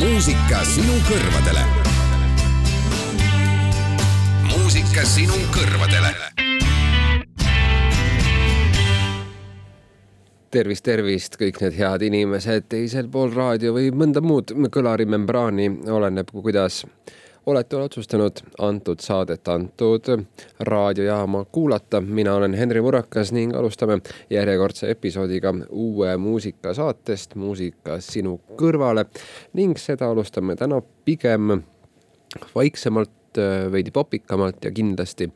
muusika sinu kõrvadele. muusika sinu kõrvadele. tervist, tervist, kõik need head inimesed teisel pool raadio või mõnda muud kõlarimembraani, oleneb, kuidas olete otsustanud antud saadet, antud raadiojaama kuulata. mina olen Henri Murakas ning alustame järjekordse episoodiga uue muusikasaatest Muusika sinu kõrvale ning seda alustame täna pigem vaiksemalt, veidi popikamalt ja kindlasti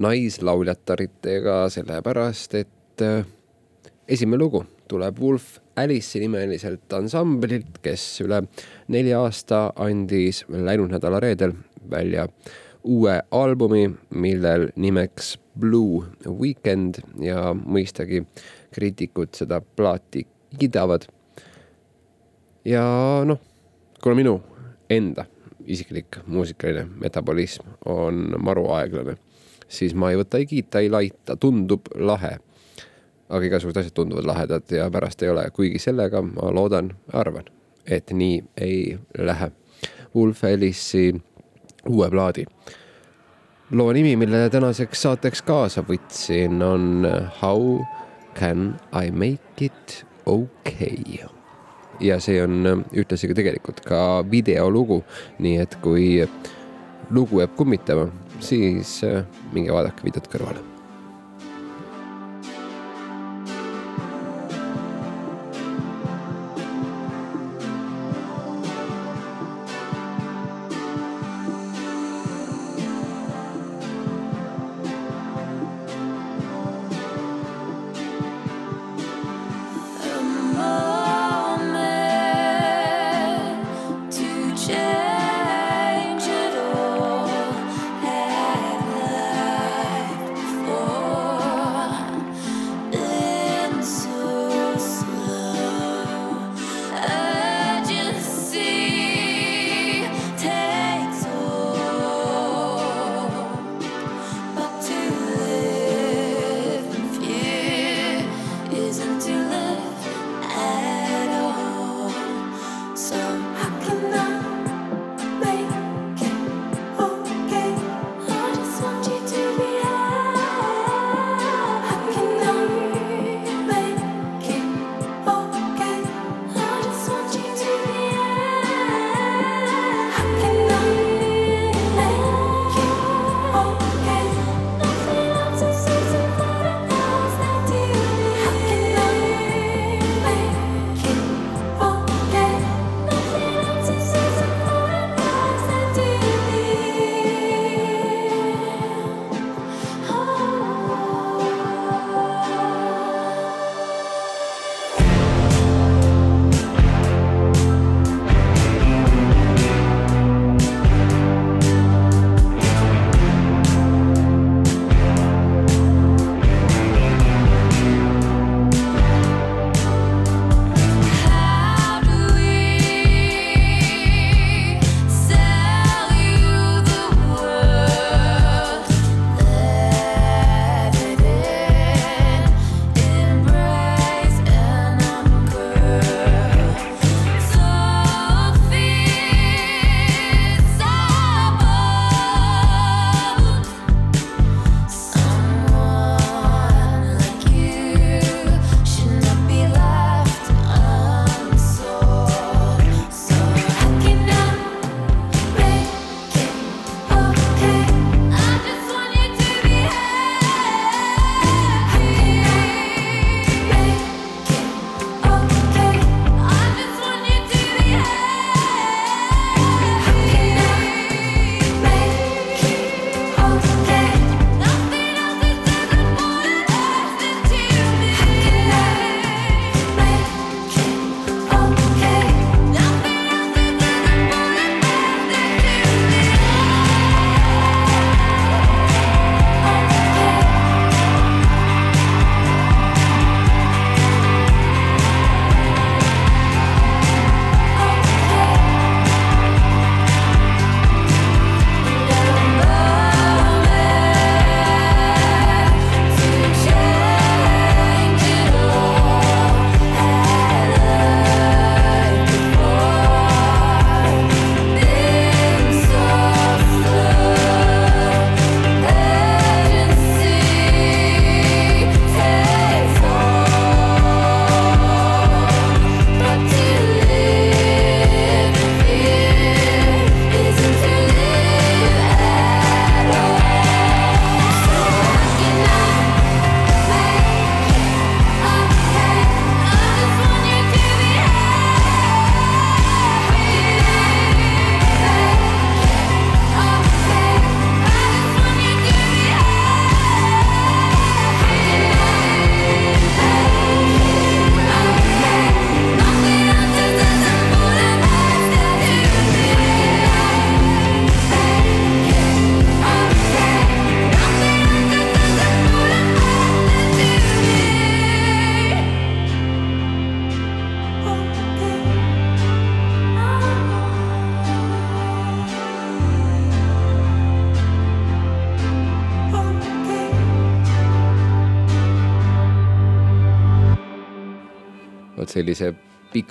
naislauljataritega, sellepärast et esimene lugu tuleb Wolf Alice'i nimeliselt ansamblilt, kes üle nelja aasta andis läinud nädala reedel välja uue albumi, millel nimeks Blue Weekend ja mõistagi kriitikud seda plaati kiidavad. ja noh, kuna minu enda isiklik muusikaline metabolism on maru aeglane, siis ma ei võta ei kiita, ei laita, tundub lahe aga igasugused asjad tunduvad lahedad ja pärast ei ole, kuigi sellega ma loodan, arvan, et nii ei lähe. Wolf Ellis'i uue plaadi. loo nimi, mille tänaseks saateks kaasa võtsin, on How can I make it okay? ja see on ühtlasi ka tegelikult ka videolugu, nii et kui lugu jääb kummitama, siis minge vaadake videot kõrvale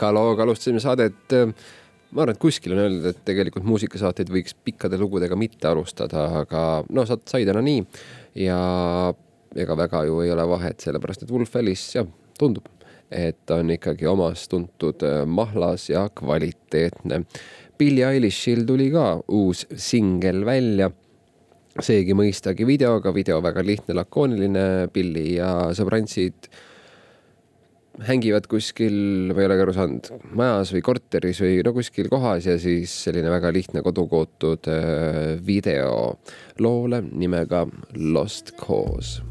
pika looga alustasime saadet. ma arvan, et kuskil on öeldud, et tegelikult muusikasaateid võiks pikkade lugudega mitte alustada, aga no sa sai täna nii ja ega väga ju ei ole vahet, sellepärast et Wolf Alice, jah, tundub, et on ikkagi omas tuntud äh, mahlas ja kvaliteetne. Billie Eilishil tuli ka uus singel välja seegi mõistagi videoga, video väga lihtne, lakooniline, Billy ja sõbrantsid hängivad kuskil, ma ei olegi aru saanud, majas või korteris või no kuskil kohas ja siis selline väga lihtne kodukootud äh, video loole nimega Lost Cause.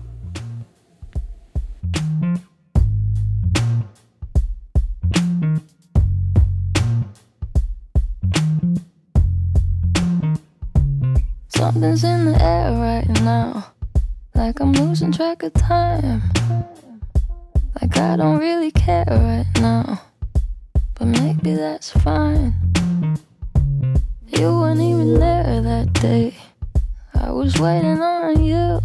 Something's in the air right now, like I'm losing track of time. Like I don't really care right now, but maybe that's fine. You weren't even there that day. I was waiting on you.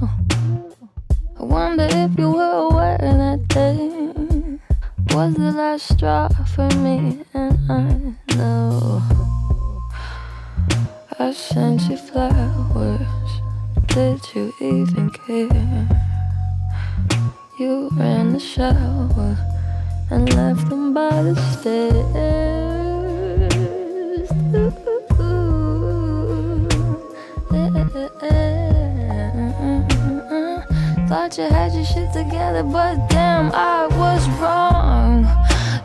I wonder if you were aware that day was the last straw for me, and I know I sent you flowers. Did you even care? You ran the shower and left them by the stairs. Thought you had your shit together, but damn, I was wrong.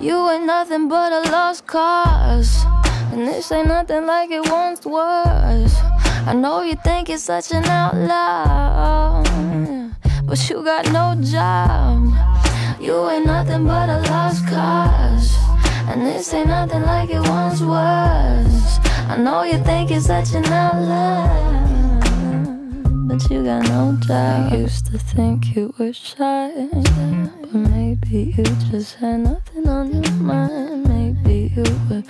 You ain't nothing but a lost cause. And this ain't nothing like it once was. I know you think you're such an outlaw but you got no job. You ain't nothing but a lost cause. And this ain't nothing like it once was. I know you think you're such an outlaw, but you got no job. I used to think you were shy, but maybe you just had nothing on your mind. Maybe you were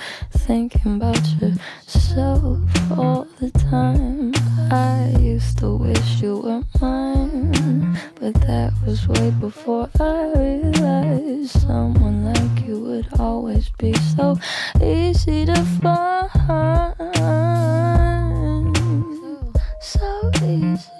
thinking about yourself all the time. I used to wish you were mine, but that was way before I realized someone like you would always be so easy to find. So easy.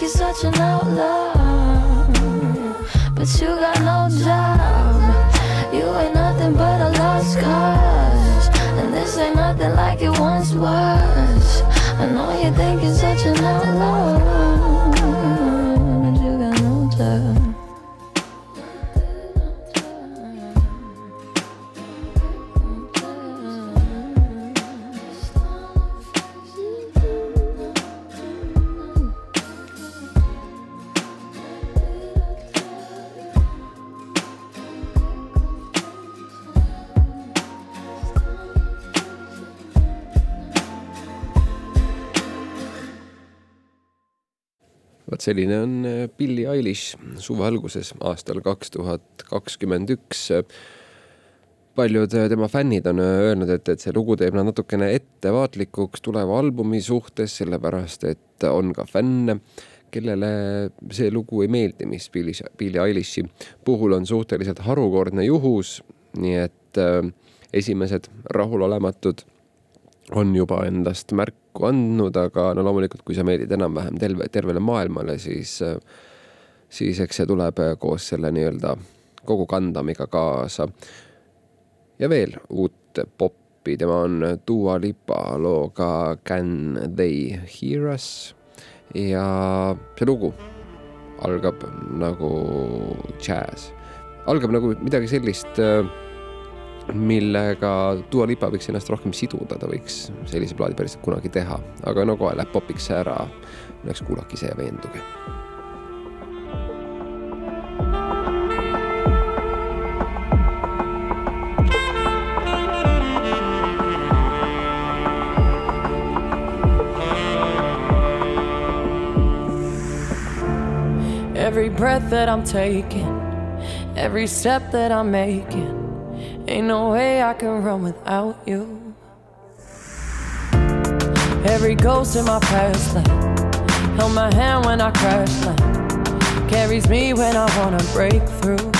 like you're such an outlaw, but you got no job. You ain't nothing but a lost cause, and this ain't nothing like it once was. I know you think you're such an outlaw. Vot selline on äh, Billie Eilish suve alguses aastal kaks tuhat kakskümmend üks. paljud äh, tema fännid on äh, öelnud, et, et see lugu teeb nad natukene ettevaatlikuks tuleva albumi suhtes, sellepärast et on ka fänne, kellele see lugu ei meeldi, mis Billie, Billie Eilishi puhul on suhteliselt harukordne juhus. nii et äh, esimesed rahulolematud on juba endast märku andnud, aga no loomulikult, kui sa meeldid enam-vähem terve, tervele maailmale, siis, siis eks see tuleb koos selle nii-öelda kogu kandamiga kaasa. ja veel uut poppi, tema on Dua Lipa looga Can they hear us? Ja see lugu algab nagu džäss, algab nagu midagi sellist millega Dua Lipa võiks ennast rohkem siduda, ta võiks sellise plaadi päriselt kunagi teha, aga no kohe läheb popiks ära. eks kuulake ise ja veenduge. Every breath that I'm taking, every step that I'm making. Ain't no way I can run without you. Every ghost in my past life held my hand when I crashed. Carries me when I wanna break through.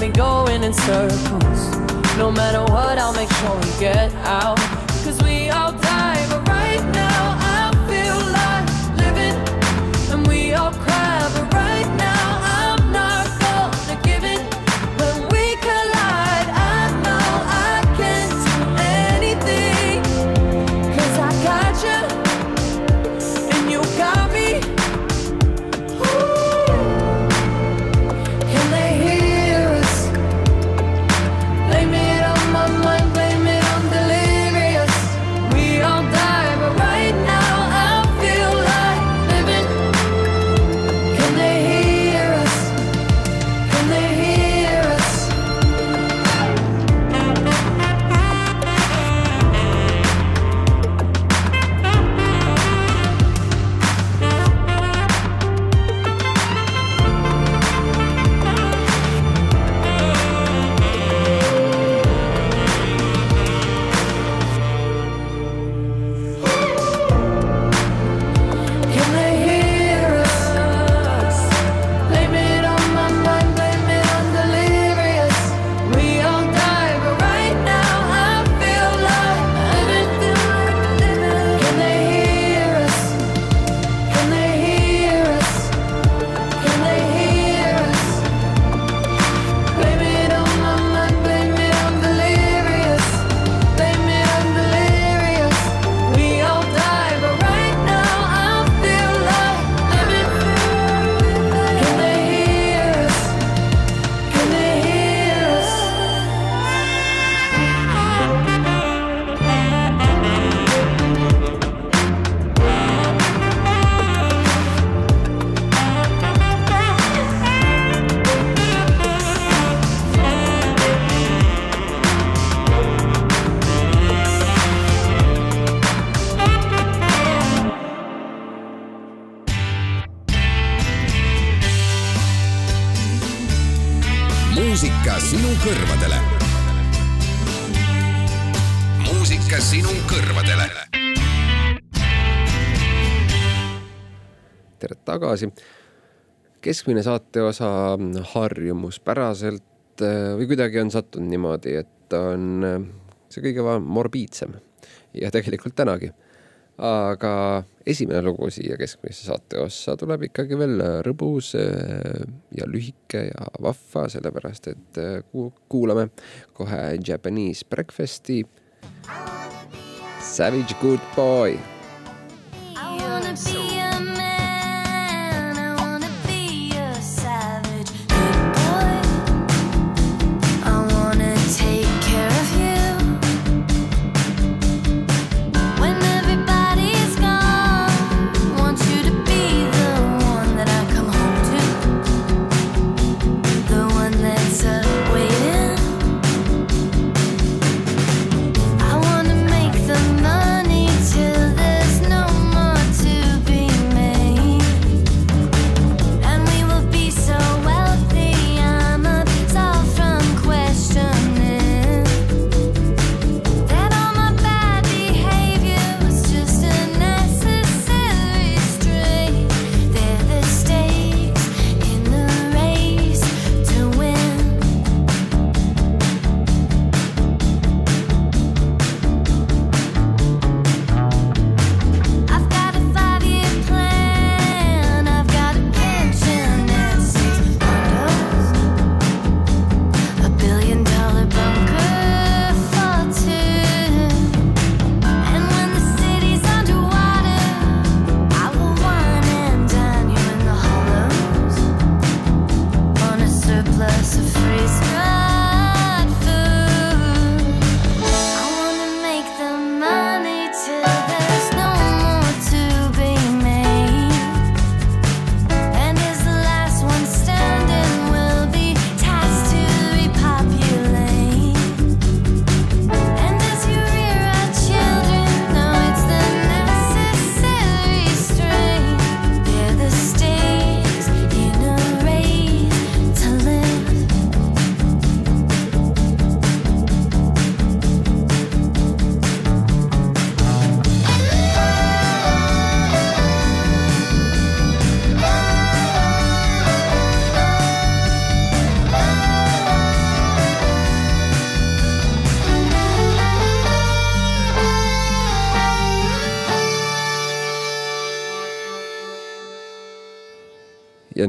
me going in circles. No matter what, I'll make sure we get out. keskmine saateosa harjumuspäraselt äh, või kuidagi on sattunud niimoodi, et ta on äh, see kõige morbiidsem ja tegelikult tänagi. aga esimene lugu siia keskmise saate ossa tuleb ikkagi veel äh, rõbus ja lühike ja vahva, sellepärast et kuulame kohe Japanese Breakfasti. Savage Good Boy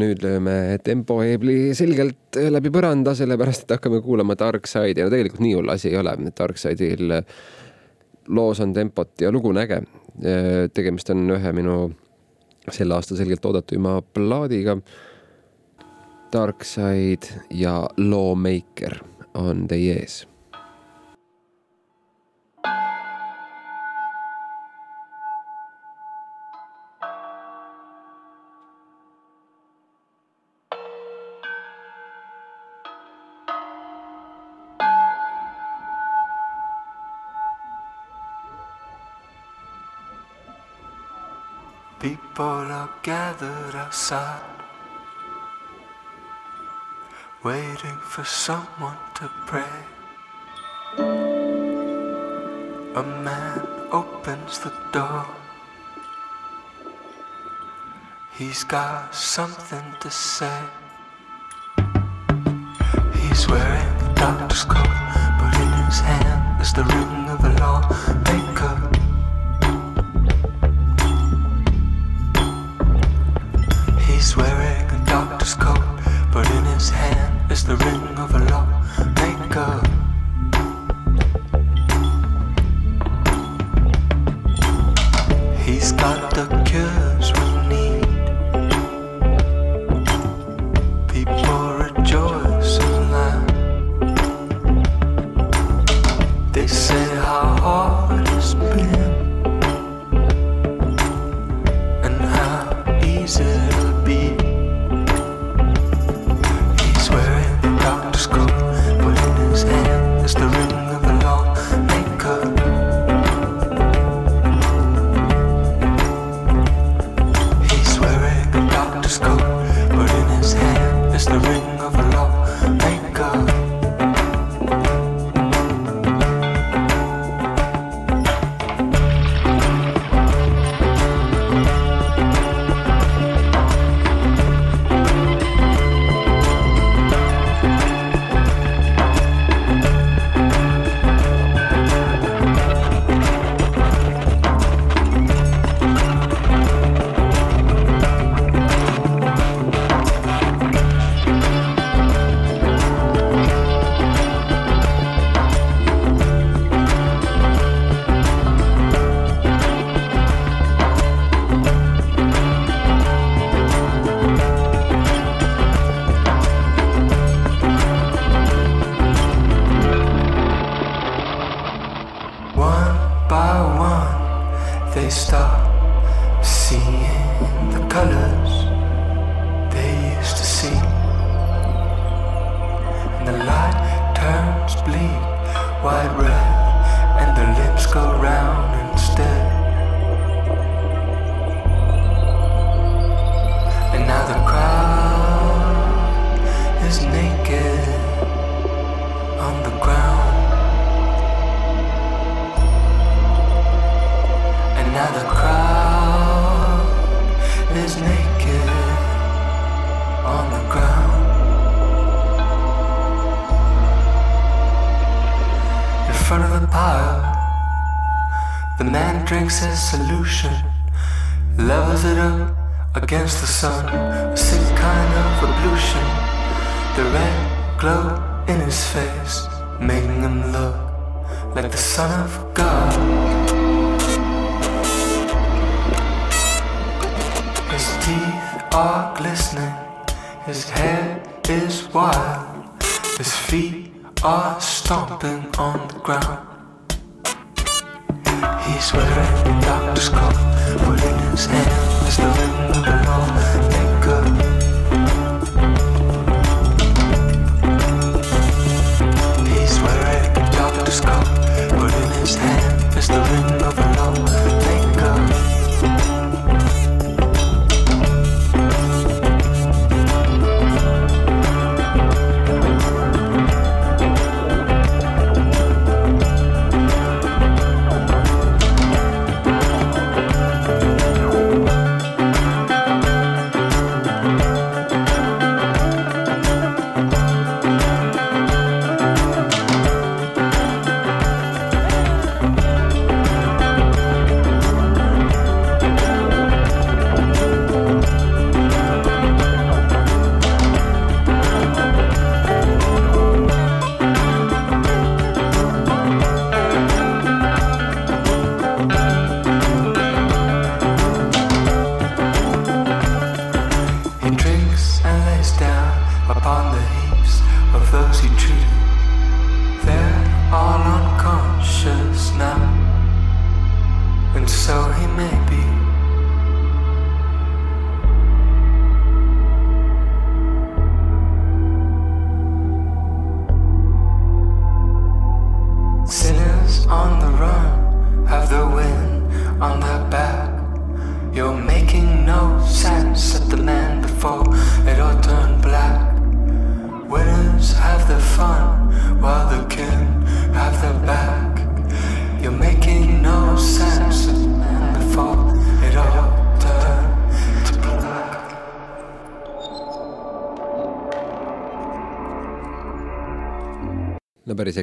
nüüd lööme tempoheebli selgelt läbi põranda, sellepärast et hakkame kuulama Darkside'i. no tegelikult nii hull asi ei ole, Darkside'il loos on tempot ja lugu on äge. tegemist on ühe minu selle aasta selgelt oodatuima plaadiga. Darkside ja Lawmaker on teie ees People are gathered outside, waiting for someone to pray. A man opens the door. He's got something to say. He's wearing a doctor's coat, but in his hand is the ring of a lawmaker. The man drinks his solution, levels it up against the sun, a sick kind of ablution. The red glow in his face, making him look like the son of God. His teeth are glistening, his hair is wild, his feet are stomping on the ground face with red doctor's cup, in his hand. Is the window below. Think of peace with red doctor's cup, in his hand. Is the ring of a lover.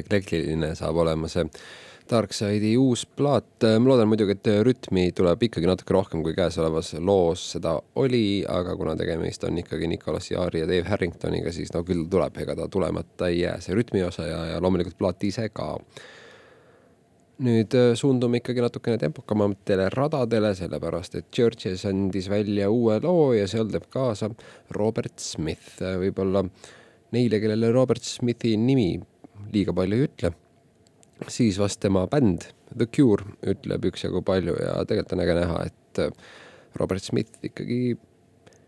Eklektiline saab olema see Darkside'i uus plaat, ma loodan muidugi, et rütmi tuleb ikkagi natuke rohkem kui käesolevas loos. Seda oli, aga kuna tegemist on ikkagi Nicolas Jaari ja Dave Harringtoniga, siis no küll tuleb, ega ta tulemata ei jää, see rütmi osa ja, ja loomulikult plaat ise ka. nüüd äh, suundume ikkagi natukene tempokamatele radadele, sellepärast et Churches andis välja uue loo ja seal teeb kaasa Robert Smith, võib-olla neile, kellele Robert Smithi nimi liiga palju ei ütle siis vast tema bänd The Cure ütleb üksjagu palju ja tegelikult on äge näha, et äh, Robert Smith ikkagi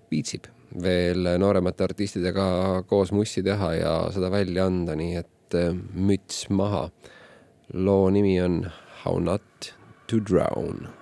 viitsib veel nooremate artistidega koos mussi teha ja seda välja anda, nii et äh, müts maha. loo nimi on How not to drown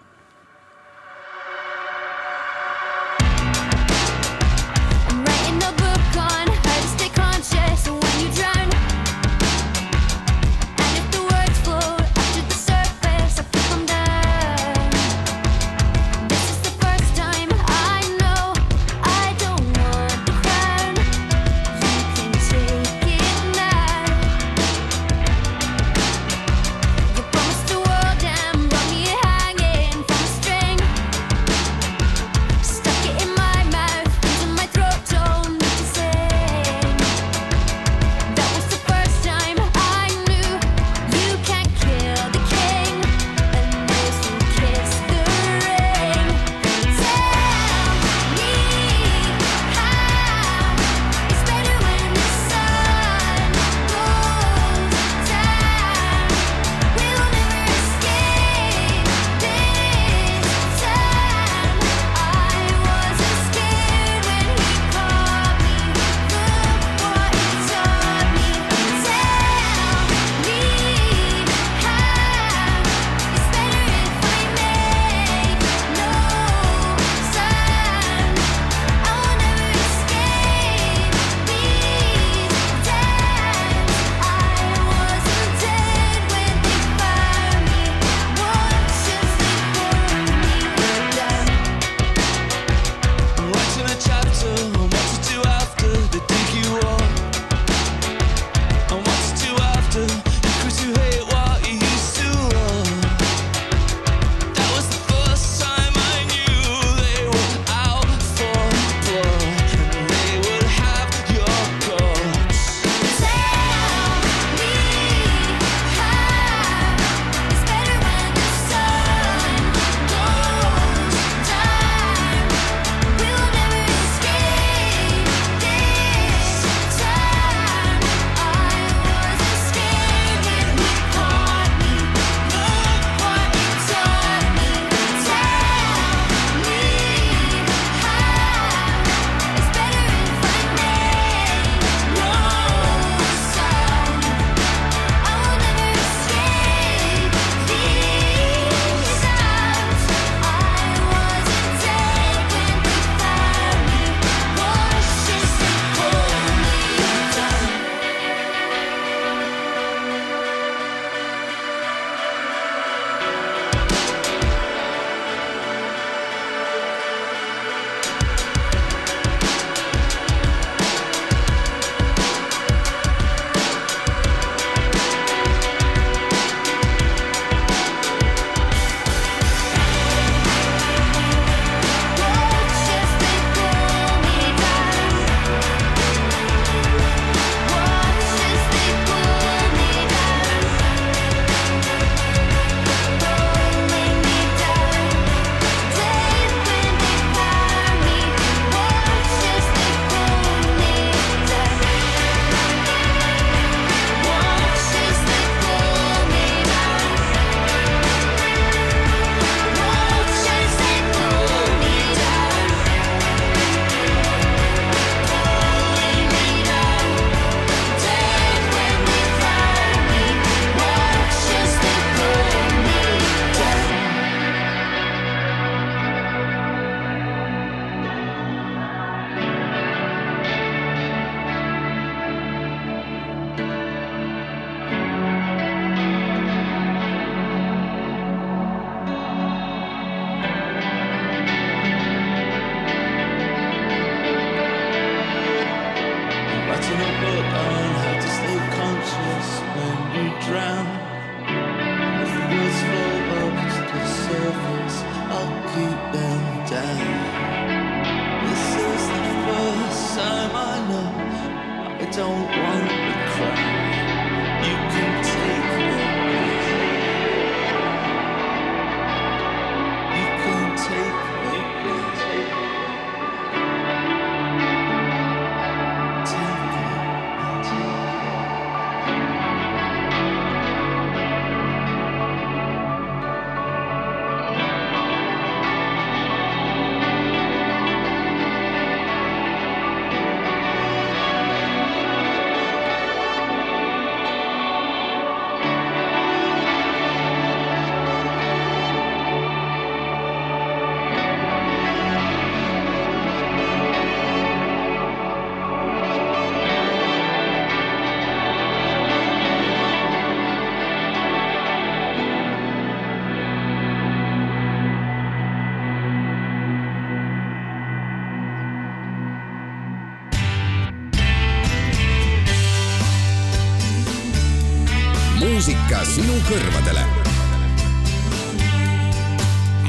muusika sinu kõrvadele.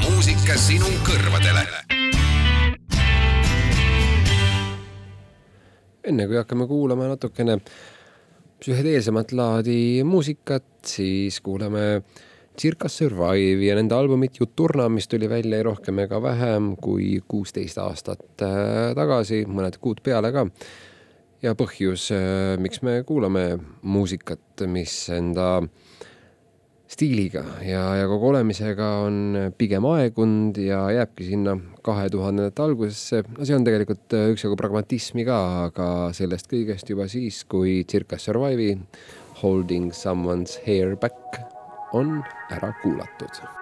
muusika sinu kõrvadele. enne kui hakkame kuulama natukene psühhedeelsemat laadi muusikat, siis kuulame Circa Survive ja nende albumit Juturna, mis tuli välja ei rohkem ega vähem kui kuusteist aastat äh, tagasi, mõned kuud peale ka. Ja põhjus, miks me kuulame muusikat, mis enda stiiliga ja, ja kogu olemisega on pigem aegunud ja jääbki sinna kahe tuhandendate algusesse. no see on tegelikult üksjagu pragmatismi ka, aga sellest kõigest juba siis, kui Circa Survive'i Holding someone's hair back on ära kuulatud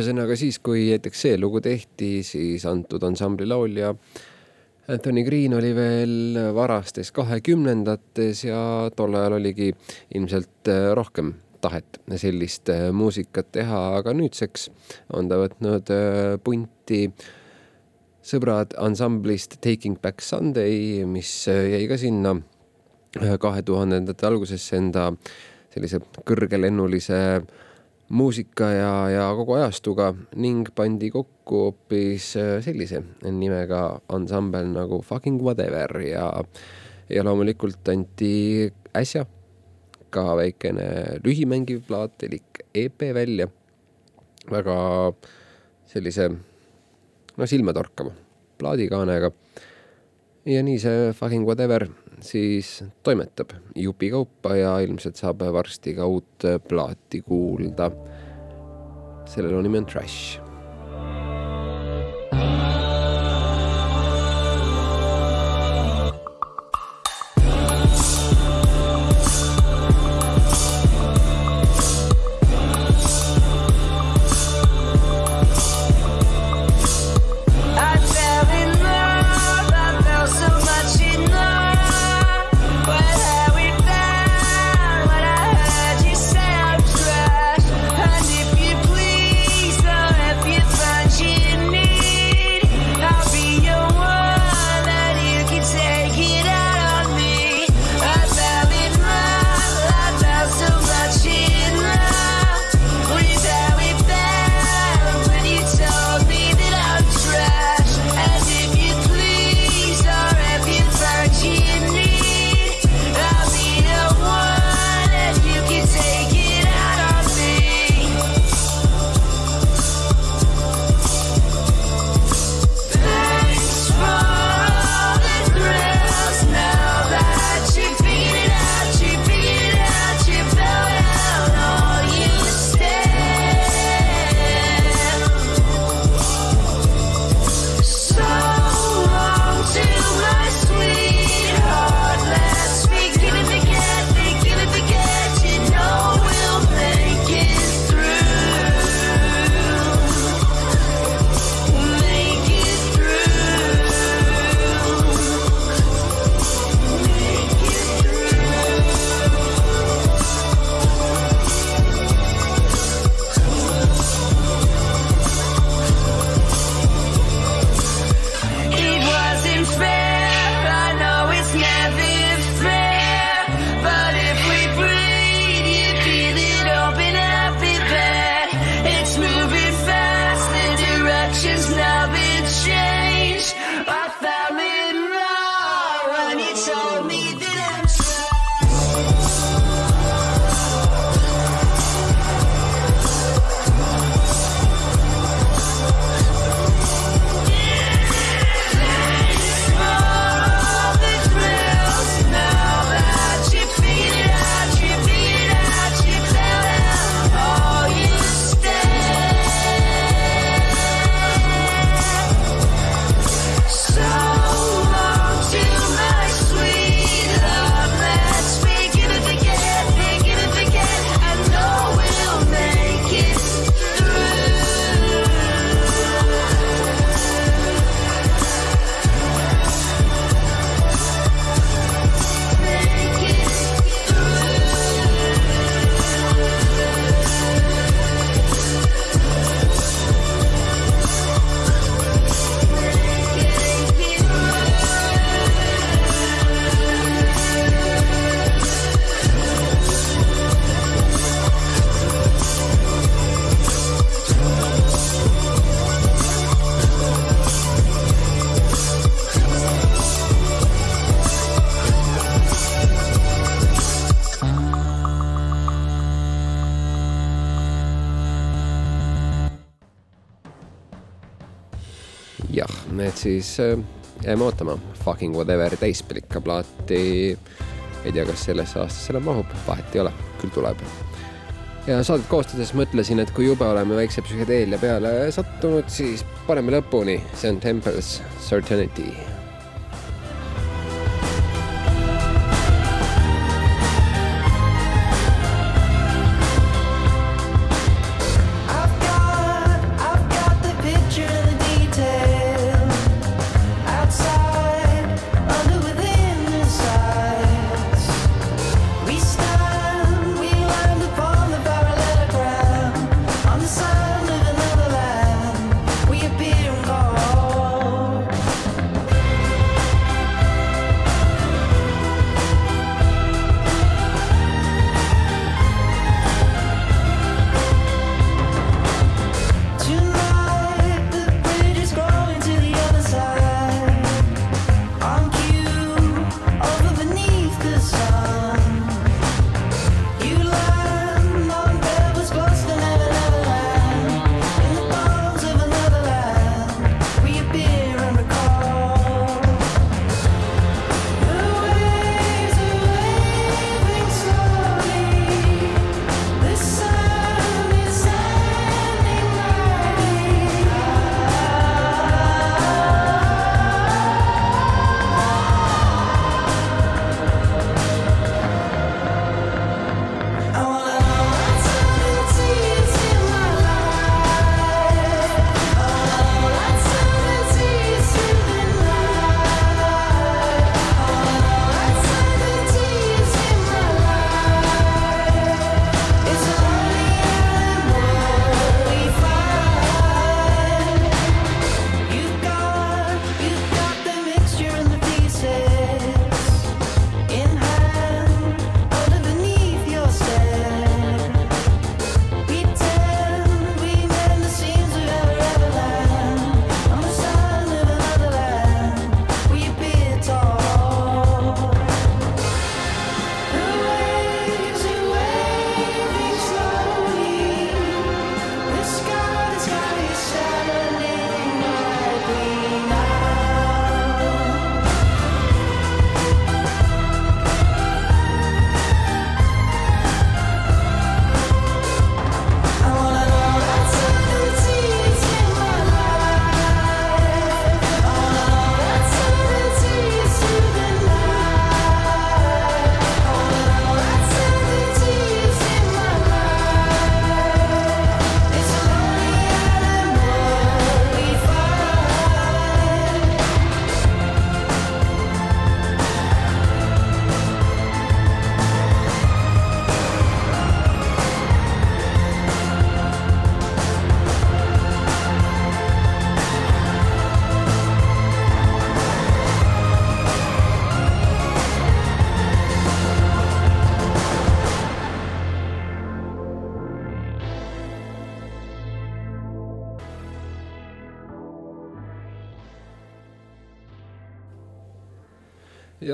ühesõnaga siis, kui näiteks see lugu tehti, siis antud ansambli laulja Anthony Green oli veel varastes kahekümnendates ja tol ajal oligi ilmselt äh, rohkem tahet sellist äh, muusikat teha, aga nüüdseks on ta võtnud äh, punti sõbrad ansamblist Taking Back Sunday, mis äh, jäi ka sinna kahe tuhandendate algusesse enda sellise kõrgelennulise muusika ja, ja kogu ajastuga ning pandi kokku hoopis äh, sellise nimega ansambel nagu Fucking Whatever ja, ja loomulikult anti äsja ka väikene lühimängiv plaat elik EP välja. väga sellise, no silmatorkava plaadikaanega. ja nii see Fucking Whatever siis toimetab jupikaupa ja ilmselt saab varsti ka uut plaati kuulda. sellel on nimi on Trash siis eh, jääme ootama Fucking Whatever täispikka plaati. ei tea, kas sellesse aastasse enam mahub, vahet ei ole, küll tuleb. ja saadet koostades mõtlesin, et kui jube oleme väikse psühhedeelia peale sattunud, siis paneme lõpuni, see on Temples Certainty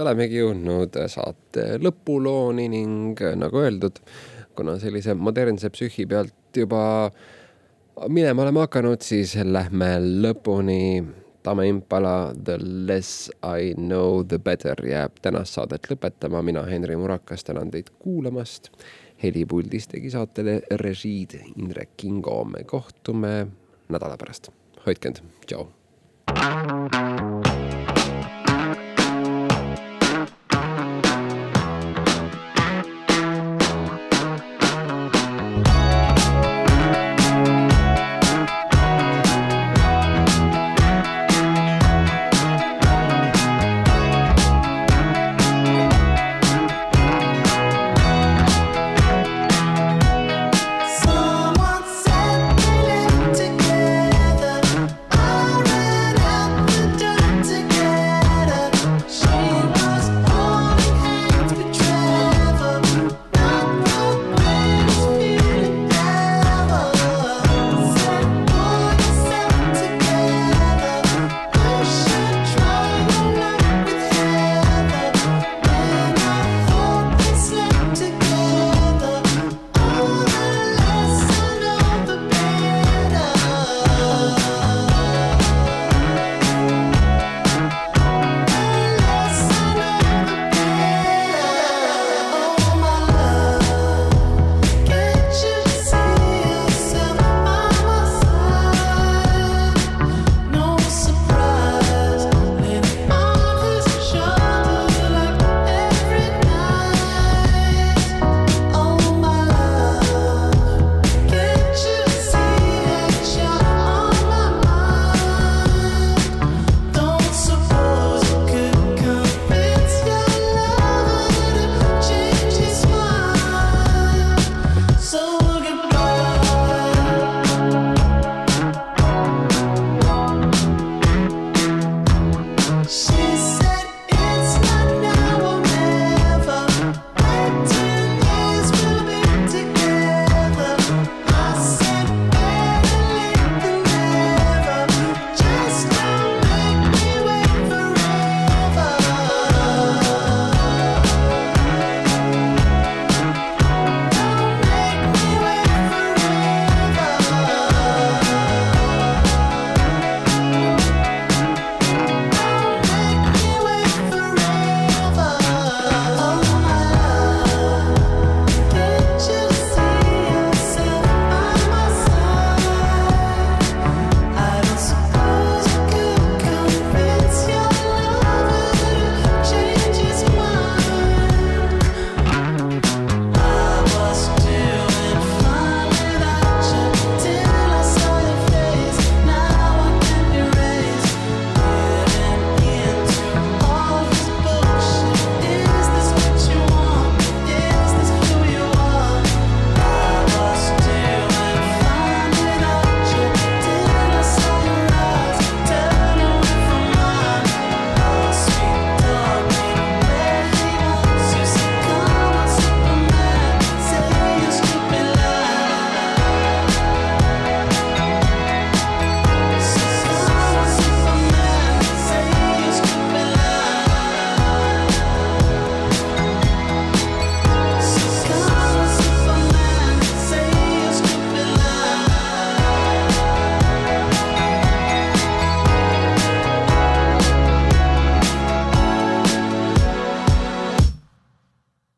olemegi jõudnud saate lõpulooni ning nagu öeldud, kuna sellise modernse psühhi pealt juba minema oleme hakanud, siis lähme lõpuni. Tame Impala The less I know the better jääb tänast saadet lõpetama, mina, Henri Murakas, tänan teid kuulamast. helipuldis tegi saatele režiid Indrek Kingo, me kohtume nädala pärast, hoidke end, tšau.